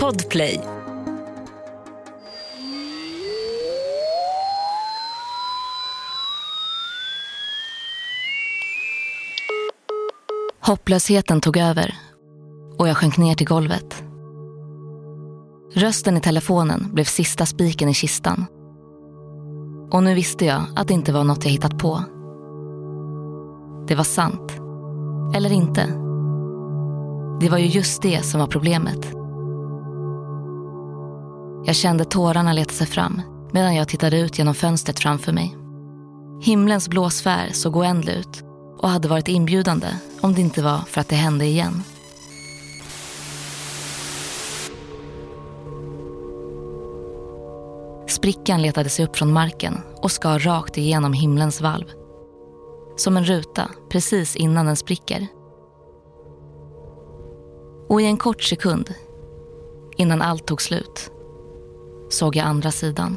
Podplay. Hopplösheten tog över och jag sjönk ner till golvet. Rösten i telefonen blev sista spiken i kistan. Och nu visste jag att det inte var något jag hittat på. Det var sant. Eller inte. Det var ju just det som var problemet. Jag kände tårarna leta sig fram medan jag tittade ut genom fönstret framför mig. Himlens blå sfär såg oändlig ut och hade varit inbjudande om det inte var för att det hände igen. Sprickan letade sig upp från marken och skar rakt igenom himlens valv. Som en ruta precis innan den spricker. Och i en kort sekund, innan allt tog slut, såg jag andra sidan.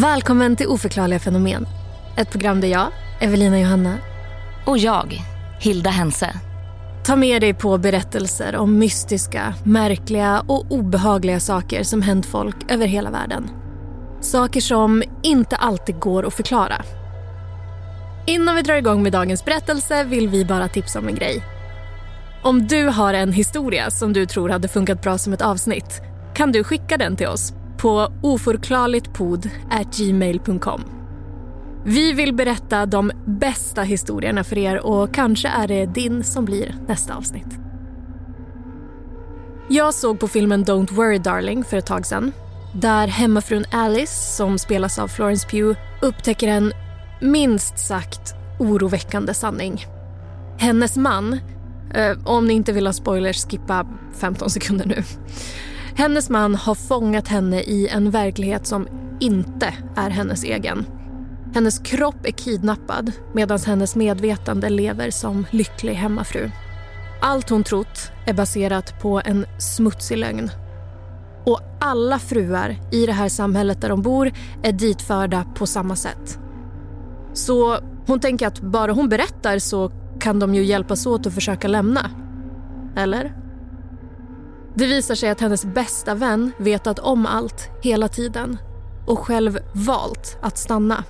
Välkommen till Oförklarliga fenomen. Ett program där jag, Evelina Johanna Och jag, Hilda Hense, tar med dig på berättelser om mystiska, märkliga och obehagliga saker som hänt folk över hela världen. Saker som inte alltid går att förklara. Innan vi drar igång med dagens berättelse vill vi bara tipsa om en grej. Om du har en historia som du tror hade funkat bra som ett avsnitt kan du skicka den till oss på oförklarligtpod.gmail.com. Vi vill berätta de bästa historierna för er och kanske är det din som blir nästa avsnitt. Jag såg på filmen Don't worry darling för ett tag sedan. Där hemmafrun Alice, som spelas av Florence Pugh, upptäcker en minst sagt oroväckande sanning. Hennes man, eh, om ni inte vill ha spoilers, skippa 15 sekunder nu. Hennes man har fångat henne i en verklighet som inte är hennes egen. Hennes kropp är kidnappad medan hennes medvetande lever som lycklig hemmafru. Allt hon trott är baserat på en smutsig lögn. Och alla fruar i det här samhället där de bor är ditförda på samma sätt. Så hon tänker att bara hon berättar så kan de ju hjälpas åt att försöka lämna. Eller? Det visar sig att hennes bästa vän vetat om allt hela tiden och själv valt att stanna.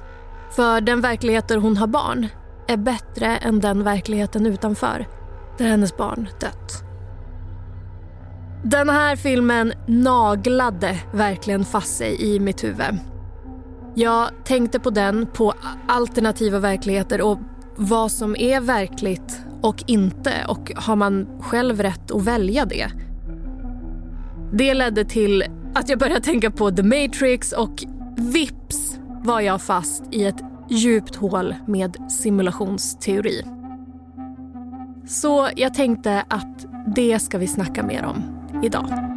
För den verklighet där hon har barn är bättre än den verkligheten utanför där hennes barn dött. Den här filmen naglade verkligen fast sig i mitt huvud. Jag tänkte på den, på alternativa verkligheter och vad som är verkligt och inte och har man själv rätt att välja det? Det ledde till att jag började tänka på The Matrix och vips var jag fast i ett djupt hål med simulationsteori. Så jag tänkte att det ska vi snacka mer om idag.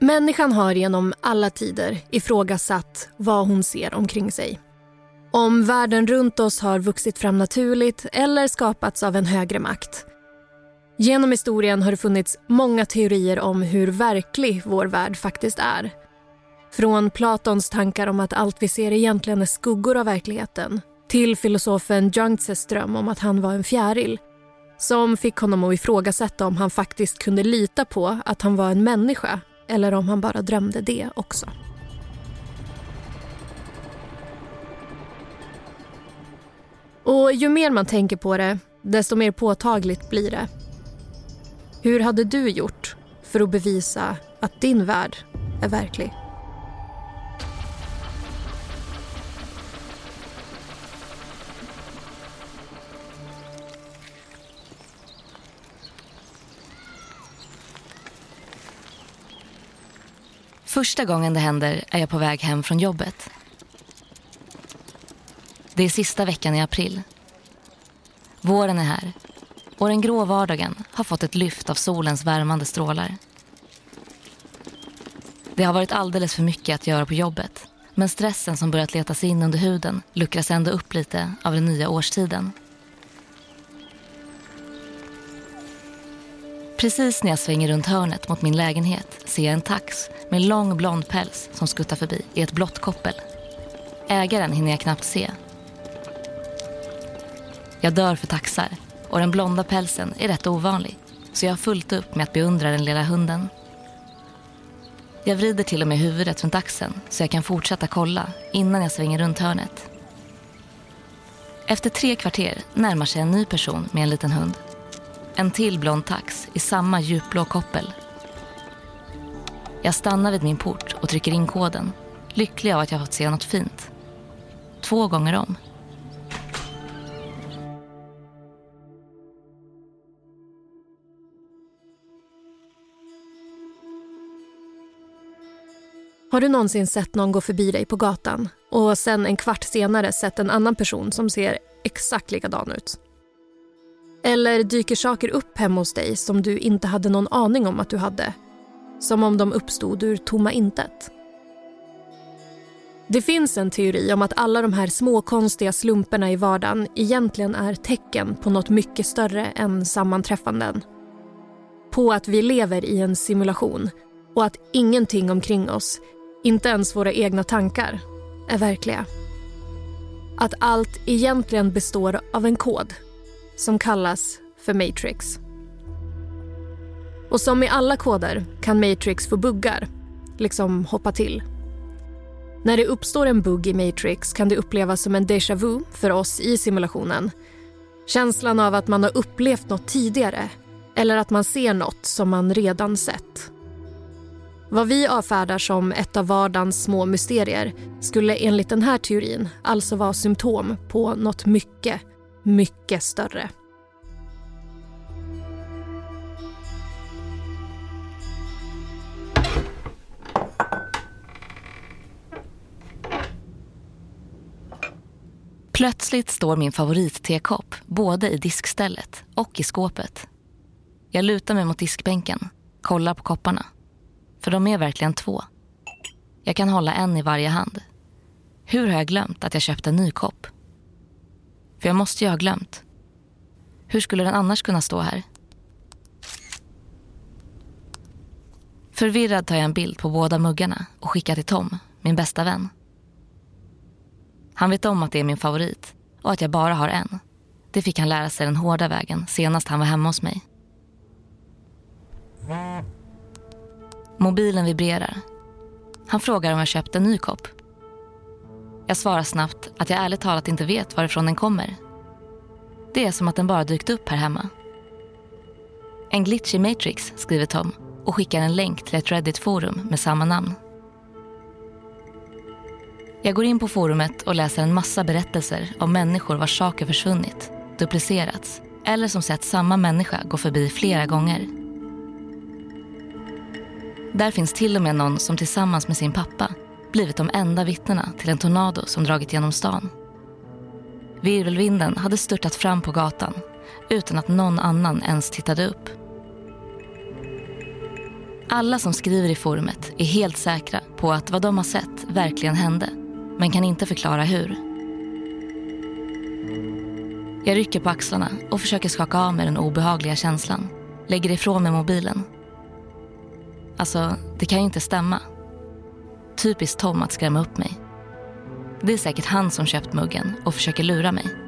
Människan har genom alla tider ifrågasatt vad hon ser omkring sig. Om världen runt oss har vuxit fram naturligt eller skapats av en högre makt. Genom historien har det funnits många teorier om hur verklig vår värld faktiskt är. Från Platons tankar om att allt vi ser egentligen är skuggor av verkligheten till filosofen Jungtses dröm om att han var en fjäril som fick honom att ifrågasätta om han faktiskt kunde lita på att han var en människa eller om han bara drömde det också. Och ju mer man tänker på det, desto mer påtagligt blir det. Hur hade du gjort för att bevisa att din värld är verklig? Första gången det händer är jag på väg hem från jobbet. Det är sista veckan i april. Våren är här och den grå vardagen har fått ett lyft av solens värmande strålar. Det har varit alldeles för mycket att göra på jobbet men stressen som börjat leta sig in under huden luckras ändå upp lite av den nya årstiden. Precis när jag svänger runt hörnet mot min lägenhet ser jag en tax med lång blond päls som skuttar förbi i ett blått koppel. Ägaren hinner jag knappt se. Jag dör för taxar och den blonda pälsen är rätt ovanlig så jag har fullt upp med att beundra den lilla hunden. Jag vrider till och med huvudet runt axeln så jag kan fortsätta kolla innan jag svänger runt hörnet. Efter tre kvarter närmar sig en ny person med en liten hund. En till blond tax i samma djupblå koppel. Jag stannar vid min port och trycker in koden. Lycklig av att jag fått se något fint. Två gånger om. Har du någonsin sett någon gå förbi dig på gatan och sen en kvart senare sett en annan person som ser exakt likadan ut? Eller dyker saker upp hemma hos dig som du inte hade någon aning om att du hade? Som om de uppstod ur tomma intet? Det finns en teori om att alla de här småkonstiga slumperna i vardagen egentligen är tecken på något mycket större än sammanträffanden. På att vi lever i en simulation och att ingenting omkring oss, inte ens våra egna tankar, är verkliga. Att allt egentligen består av en kod som kallas för Matrix. Och som i alla koder kan Matrix få buggar, liksom hoppa till. När det uppstår en bugg i Matrix kan det upplevas som en déjà vu för oss i simulationen. Känslan av att man har upplevt något tidigare eller att man ser något som man redan sett. Vad vi avfärdar som ett av vardagens små mysterier skulle enligt den här teorin alltså vara symptom på något mycket, mycket större. Plötsligt står min favorittekopp både i diskstället och i skåpet. Jag lutar mig mot diskbänken, kollar på kopparna. För de är verkligen två. Jag kan hålla en i varje hand. Hur har jag glömt att jag köpte en ny kopp? För jag måste ju ha glömt. Hur skulle den annars kunna stå här? Förvirrad tar jag en bild på båda muggarna och skickar till Tom, min bästa vän. Han vet om att det är min favorit och att jag bara har en. Det fick han lära sig den hårda vägen senast han var hemma hos mig. Mobilen vibrerar. Han frågar om jag köpt en ny kopp. Jag svarar snabbt att jag ärligt talat inte vet varifrån den kommer. Det är som att den bara dykt upp här hemma. En glitch i Matrix, skriver Tom och skickar en länk till ett Reddit-forum med samma namn. Jag går in på forumet och läser en massa berättelser om människor vars saker försvunnit, duplicerats eller som sett samma människa gå förbi flera gånger. Där finns till och med någon som tillsammans med sin pappa blivit de enda vittnena till en tornado som dragit genom stan. Virvelvinden hade störtat fram på gatan utan att någon annan ens tittade upp. Alla som skriver i forumet är helt säkra på att vad de har sett verkligen hände men kan inte förklara hur. Jag rycker på axlarna och försöker skaka av mig den obehagliga känslan. Lägger ifrån mig mobilen. Alltså, det kan ju inte stämma. Typiskt Tom att skrämma upp mig. Det är säkert han som köpt muggen och försöker lura mig.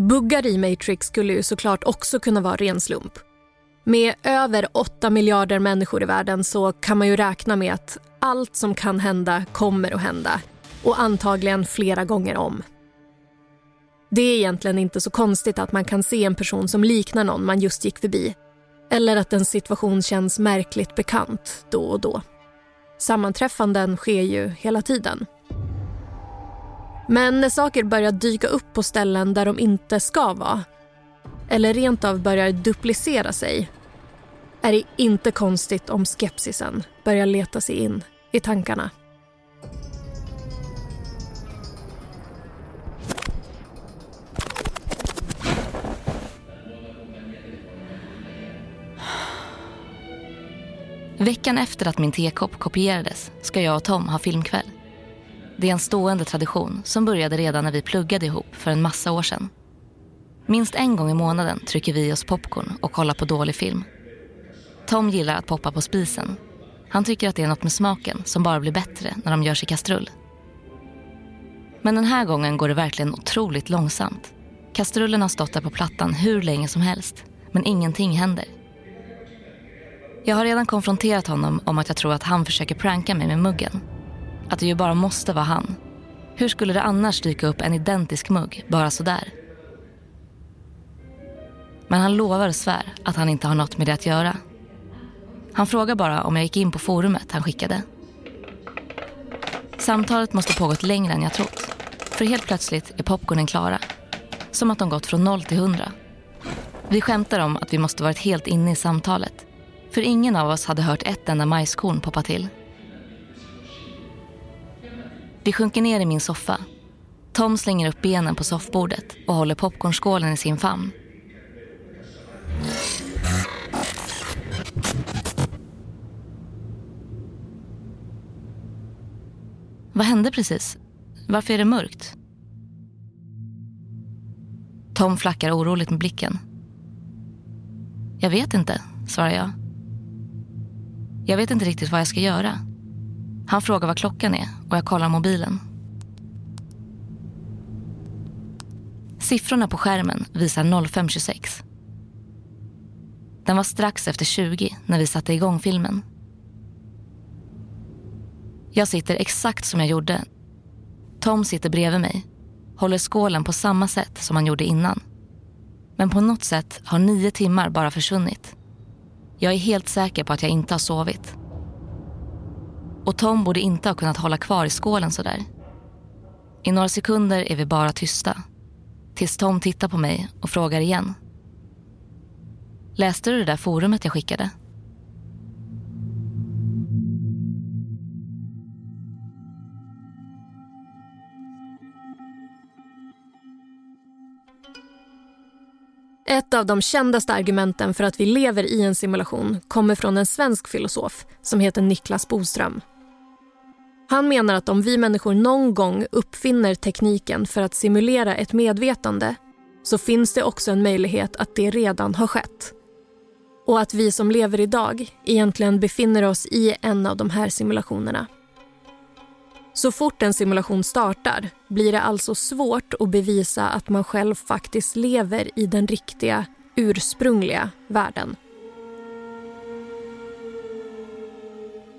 Buggar i Matrix skulle ju såklart också kunna vara ren slump. Med över 8 miljarder människor i världen så kan man ju räkna med att allt som kan hända kommer att hända och antagligen flera gånger om. Det är egentligen inte så konstigt att man kan se en person som liknar någon man just gick förbi eller att en situation känns märkligt bekant då och då. Sammanträffanden sker ju hela tiden. Men när saker börjar dyka upp på ställen där de inte ska vara eller rent av börjar duplicera sig är det inte konstigt om skepsisen börjar leta sig in i tankarna. Veckan efter att min tekopp kopierades ska jag och Tom ha filmkväll. Det är en stående tradition som började redan när vi pluggade ihop för en massa år sedan. Minst en gång i månaden trycker vi oss popcorn och kollar på dålig film. Tom gillar att poppa på spisen. Han tycker att det är något med smaken som bara blir bättre när de görs i kastrull. Men den här gången går det verkligen otroligt långsamt. Kastrullen har stått där på plattan hur länge som helst, men ingenting händer. Jag har redan konfronterat honom om att jag tror att han försöker pranka mig med muggen. Att det ju bara måste vara han. Hur skulle det annars dyka upp en identisk mugg bara sådär? Men han lovar och svär att han inte har något med det att göra. Han frågar bara om jag gick in på forumet han skickade. Samtalet måste pågått längre än jag trott. För helt plötsligt är popcornen klara. Som att de gått från noll till hundra. Vi skämtar om att vi måste varit helt inne i samtalet. För ingen av oss hade hört ett enda majskorn poppa till. Vi sjunker ner i min soffa. Tom slänger upp benen på soffbordet och håller popcornskålen i sin famn. Vad hände precis? Varför är det mörkt? Tom flackar oroligt med blicken. Jag vet inte, svarar jag. Jag vet inte riktigt vad jag ska göra. Han frågar vad klockan är och jag kollar mobilen. Siffrorna på skärmen visar 05.26. Den var strax efter 20 när vi satte igång filmen. Jag sitter exakt som jag gjorde. Tom sitter bredvid mig, håller skålen på samma sätt som han gjorde innan. Men på något sätt har nio timmar bara försvunnit. Jag är helt säker på att jag inte har sovit. Och Tom borde inte ha kunnat hålla kvar i skålen sådär. I några sekunder är vi bara tysta. Tills Tom tittar på mig och frågar igen. Läste du det där forumet jag skickade? Ett av de kändaste argumenten för att vi lever i en simulation kommer från en svensk filosof som heter Niklas Boström. Han menar att om vi människor någon gång uppfinner tekniken för att simulera ett medvetande så finns det också en möjlighet att det redan har skett. Och att vi som lever idag egentligen befinner oss i en av de här simulationerna. Så fort en simulation startar blir det alltså svårt att bevisa att man själv faktiskt lever i den riktiga, ursprungliga världen.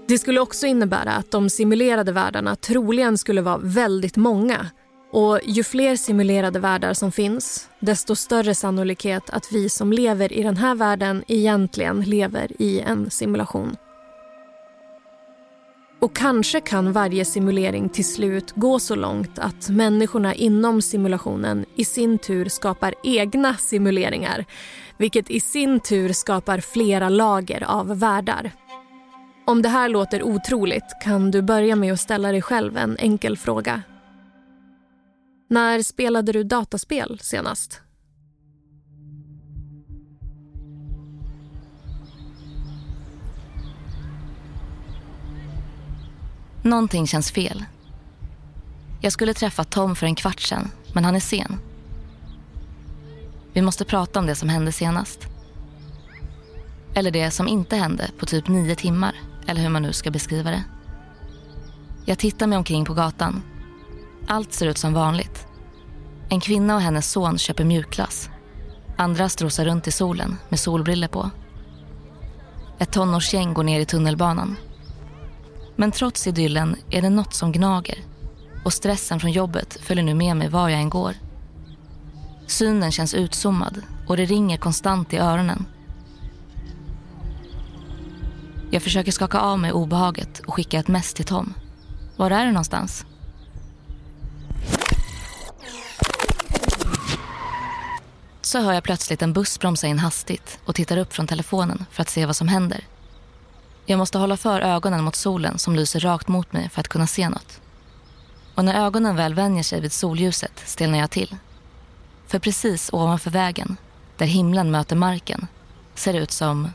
Det skulle också innebära att de simulerade världarna troligen skulle vara väldigt många. Och ju fler simulerade världar som finns, desto större sannolikhet att vi som lever i den här världen egentligen lever i en simulation. Och kanske kan varje simulering till slut gå så långt att människorna inom simulationen i sin tur skapar egna simuleringar vilket i sin tur skapar flera lager av världar. Om det här låter otroligt kan du börja med att ställa dig själv en enkel fråga. När spelade du dataspel senast? Någonting känns fel. Jag skulle träffa Tom för en kvart sedan, men han är sen. Vi måste prata om det som hände senast. Eller det som inte hände på typ nio timmar, eller hur man nu ska beskriva det. Jag tittar mig omkring på gatan. Allt ser ut som vanligt. En kvinna och hennes son köper mjukglass. Andra strosar runt i solen med solbriller på. Ett tonårsgäng går ner i tunnelbanan. Men trots idyllen är det något som gnager och stressen från jobbet följer nu med mig var jag än går. Synen känns utzoomad och det ringer konstant i öronen. Jag försöker skaka av mig obehaget och skicka ett mess till Tom. Var är du någonstans? Så hör jag plötsligt en buss bromsa in hastigt och tittar upp från telefonen för att se vad som händer. Jag måste hålla för ögonen mot solen som lyser rakt mot mig för att kunna se något. Och när ögonen väl vänjer sig vid solljuset stelnar jag till. För precis ovanför vägen, där himlen möter marken, ser det ut som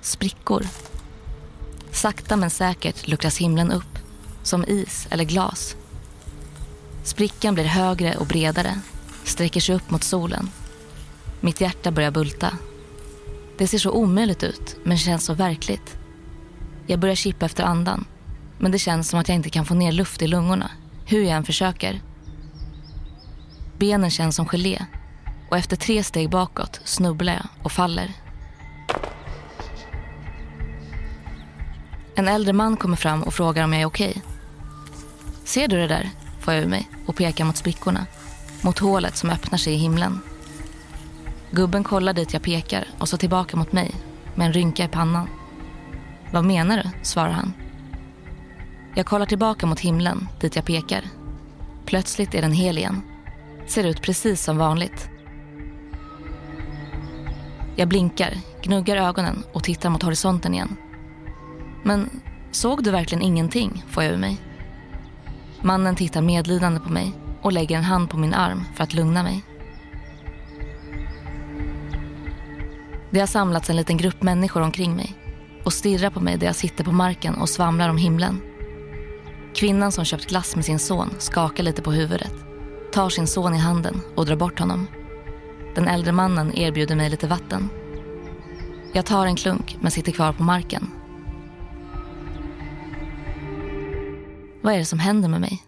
sprickor. Sakta men säkert luckras himlen upp, som is eller glas. Sprickan blir högre och bredare, sträcker sig upp mot solen. Mitt hjärta börjar bulta. Det ser så omöjligt ut, men känns så verkligt. Jag börjar kippa efter andan, men det känns som att jag inte kan få ner luft i lungorna, hur jag än försöker. Benen känns som gelé och efter tre steg bakåt snubblar jag och faller. En äldre man kommer fram och frågar om jag är okej. Ser du det där? får jag ur mig och pekar mot sprickorna. Mot hålet som öppnar sig i himlen. Gubben kollar dit jag pekar och så tillbaka mot mig med en rynka i pannan. Vad menar du? svarar han. Jag kollar tillbaka mot himlen dit jag pekar. Plötsligt är den hel igen. Ser ut precis som vanligt. Jag blinkar, gnuggar ögonen och tittar mot horisonten igen. Men såg du verkligen ingenting? får jag ur mig. Mannen tittar medlidande på mig och lägger en hand på min arm för att lugna mig. Det har samlats en liten grupp människor omkring mig och stirrar på mig där jag sitter på marken och svamlar om himlen. Kvinnan som köpt glass med sin son skakar lite på huvudet, tar sin son i handen och drar bort honom. Den äldre mannen erbjuder mig lite vatten. Jag tar en klunk men sitter kvar på marken. Vad är det som händer med mig?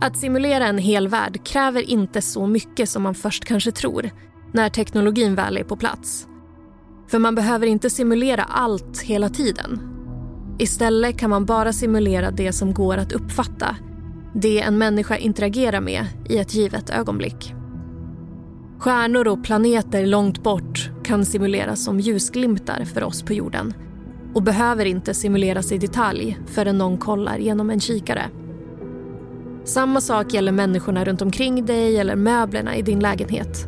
Att simulera en hel värld kräver inte så mycket som man först kanske tror när teknologin väl är på plats. För man behöver inte simulera allt hela tiden. Istället kan man bara simulera det som går att uppfatta. Det en människa interagerar med i ett givet ögonblick. Stjärnor och planeter långt bort kan simuleras som ljusglimtar för oss på jorden och behöver inte simuleras i detalj förrän någon kollar genom en kikare. Samma sak gäller människorna runt omkring dig eller möblerna i din lägenhet.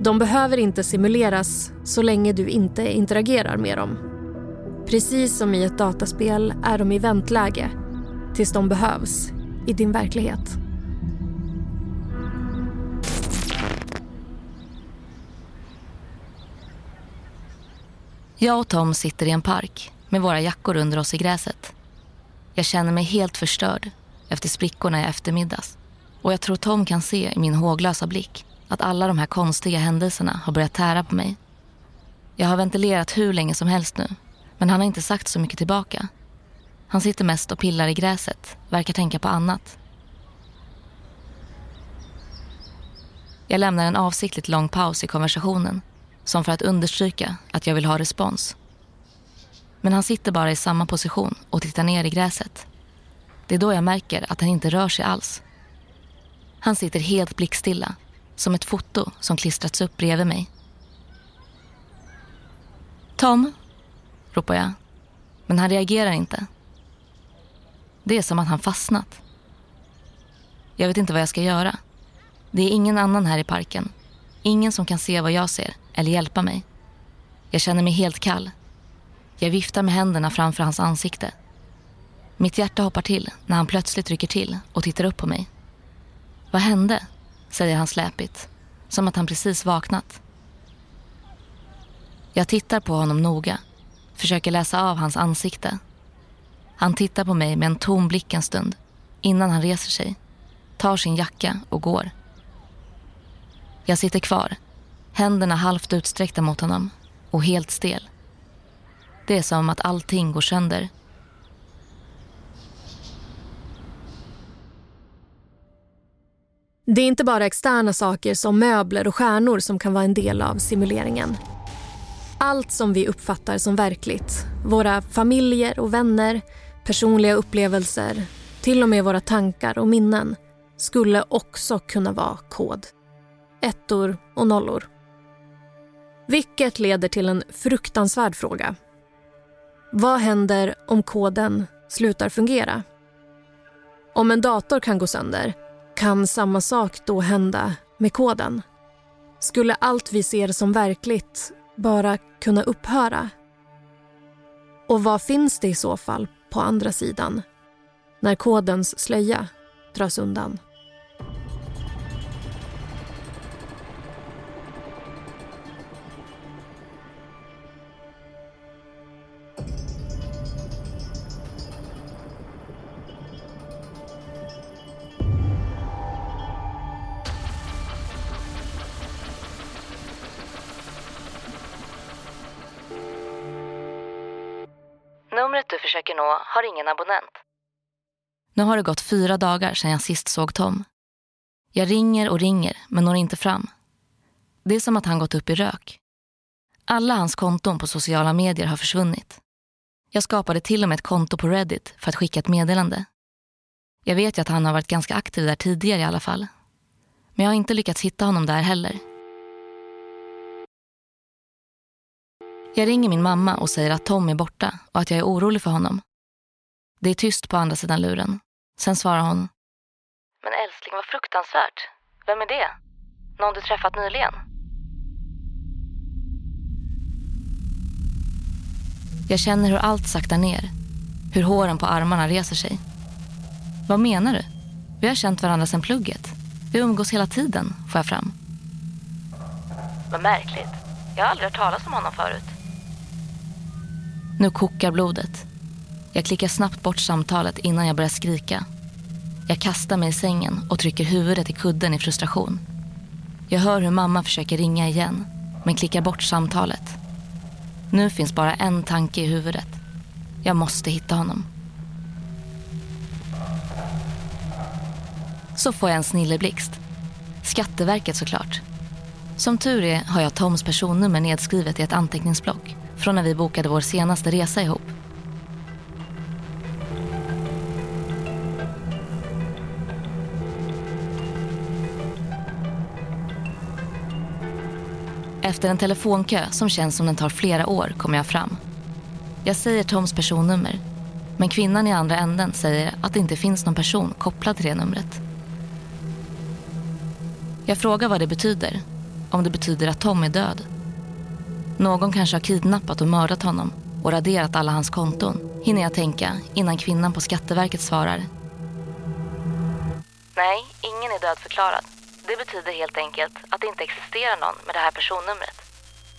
De behöver inte simuleras så länge du inte interagerar med dem. Precis som i ett dataspel är de i väntläge tills de behövs i din verklighet. Jag och Tom sitter i en park med våra jackor under oss i gräset. Jag känner mig helt förstörd efter sprickorna i eftermiddags. Och jag tror Tom kan se i min håglösa blick att alla de här konstiga händelserna har börjat tära på mig. Jag har ventilerat hur länge som helst nu, men han har inte sagt så mycket tillbaka. Han sitter mest och pillar i gräset, verkar tänka på annat. Jag lämnar en avsiktligt lång paus i konversationen, som för att understryka att jag vill ha respons. Men han sitter bara i samma position och tittar ner i gräset. Det är då jag märker att han inte rör sig alls. Han sitter helt blickstilla, som ett foto som klistrats upp bredvid mig. Tom, ropar jag. Men han reagerar inte. Det är som att han fastnat. Jag vet inte vad jag ska göra. Det är ingen annan här i parken. Ingen som kan se vad jag ser eller hjälpa mig. Jag känner mig helt kall. Jag viftar med händerna framför hans ansikte. Mitt hjärta hoppar till när han plötsligt rycker till och tittar upp på mig. Vad hände? säger han släpigt, som att han precis vaknat. Jag tittar på honom noga, försöker läsa av hans ansikte. Han tittar på mig med en tom blick en stund innan han reser sig, tar sin jacka och går. Jag sitter kvar, händerna halvt utsträckta mot honom och helt stel. Det är som att allting går sönder. Det är inte bara externa saker som möbler och stjärnor som kan vara en del av simuleringen. Allt som vi uppfattar som verkligt, våra familjer och vänner, personliga upplevelser, till och med våra tankar och minnen, skulle också kunna vara kod. Ettor och nollor. Vilket leder till en fruktansvärd fråga. Vad händer om koden slutar fungera? Om en dator kan gå sönder, kan samma sak då hända med koden? Skulle allt vi ser som verkligt bara kunna upphöra? Och vad finns det i så fall på andra sidan när kodens slöja dras undan? Numret du försöker nå har ingen abonnent. Nu har det gått fyra dagar sedan jag sist såg Tom. Jag ringer och ringer, men når inte fram. Det är som att han gått upp i rök. Alla hans konton på sociala medier har försvunnit. Jag skapade till och med ett konto på Reddit för att skicka ett meddelande. Jag vet ju att han har varit ganska aktiv där tidigare i alla fall. Men jag har inte lyckats hitta honom där heller. Jag ringer min mamma och säger att Tom är borta och att jag är orolig för honom. Det är tyst på andra sidan luren. Sen svarar hon. Men älskling, vad fruktansvärt. Vem är det? Någon du träffat nyligen? Jag känner hur allt saktar ner. Hur håren på armarna reser sig. Vad menar du? Vi har känt varandra sedan plugget. Vi umgås hela tiden, får jag fram. Vad märkligt. Jag har aldrig hört talas om honom förut. Nu kokar blodet. Jag klickar snabbt bort samtalet innan jag börjar skrika. Jag kastar mig i sängen och trycker huvudet i kudden i frustration. Jag hör hur mamma försöker ringa igen, men klickar bort samtalet. Nu finns bara en tanke i huvudet. Jag måste hitta honom. Så får jag en snilleblixt. Skatteverket såklart. Som tur är har jag Toms personnummer nedskrivet i ett anteckningsblock från när vi bokade vår senaste resa ihop. Efter en telefonkö som känns som den tar flera år kommer jag fram. Jag säger Toms personnummer, men kvinnan i andra änden säger att det inte finns någon person kopplad till det numret. Jag frågar vad det betyder, om det betyder att Tom är död. Någon kanske har kidnappat och mördat honom och raderat alla hans konton, hinner jag tänka innan kvinnan på Skatteverket svarar. Nej, ingen är dödförklarad. Det betyder helt enkelt att det inte existerar någon med det här personnumret.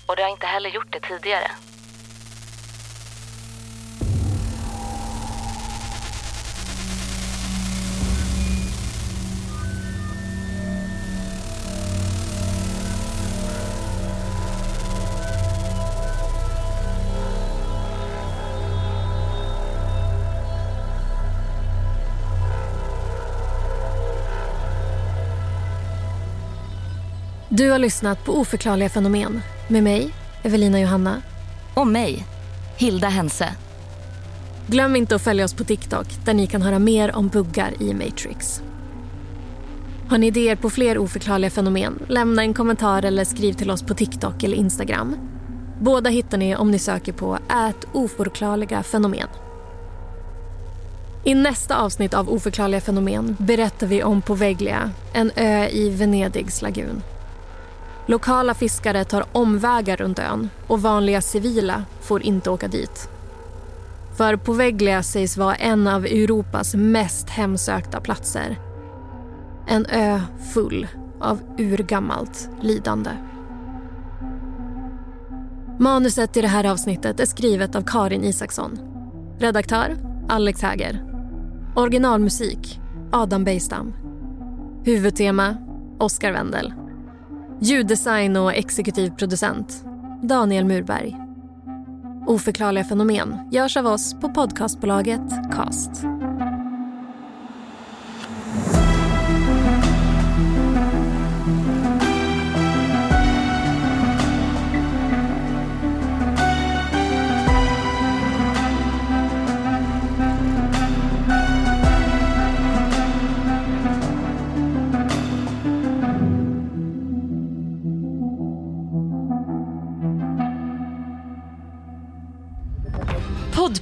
Och det har inte heller gjort det tidigare. Du har lyssnat på Oförklarliga fenomen med mig, Evelina Johanna. Och mig, Hilda Hense. Glöm inte att följa oss på TikTok där ni kan höra mer om buggar i Matrix. Har ni idéer på fler oförklarliga fenomen? Lämna en kommentar eller skriv till oss på TikTok eller Instagram. Båda hittar ni om ni söker på ät oförklarliga fenomen. I nästa avsnitt av Oförklarliga fenomen berättar vi om Poveglia, en ö i Venedigs lagun. Lokala fiskare tar omvägar runt ön och vanliga civila får inte åka dit. För Poveglia sägs vara en av Europas mest hemsökta platser. En ö full av urgammalt lidande. Manuset i det här avsnittet är skrivet av Karin Isaksson. Redaktör Alex Häger. Originalmusik Adam Bejstam. Huvudtema Oscar Wendel. Ljuddesign och exekutiv producent Daniel Murberg. Oförklarliga fenomen görs av oss på podcastbolaget Cast.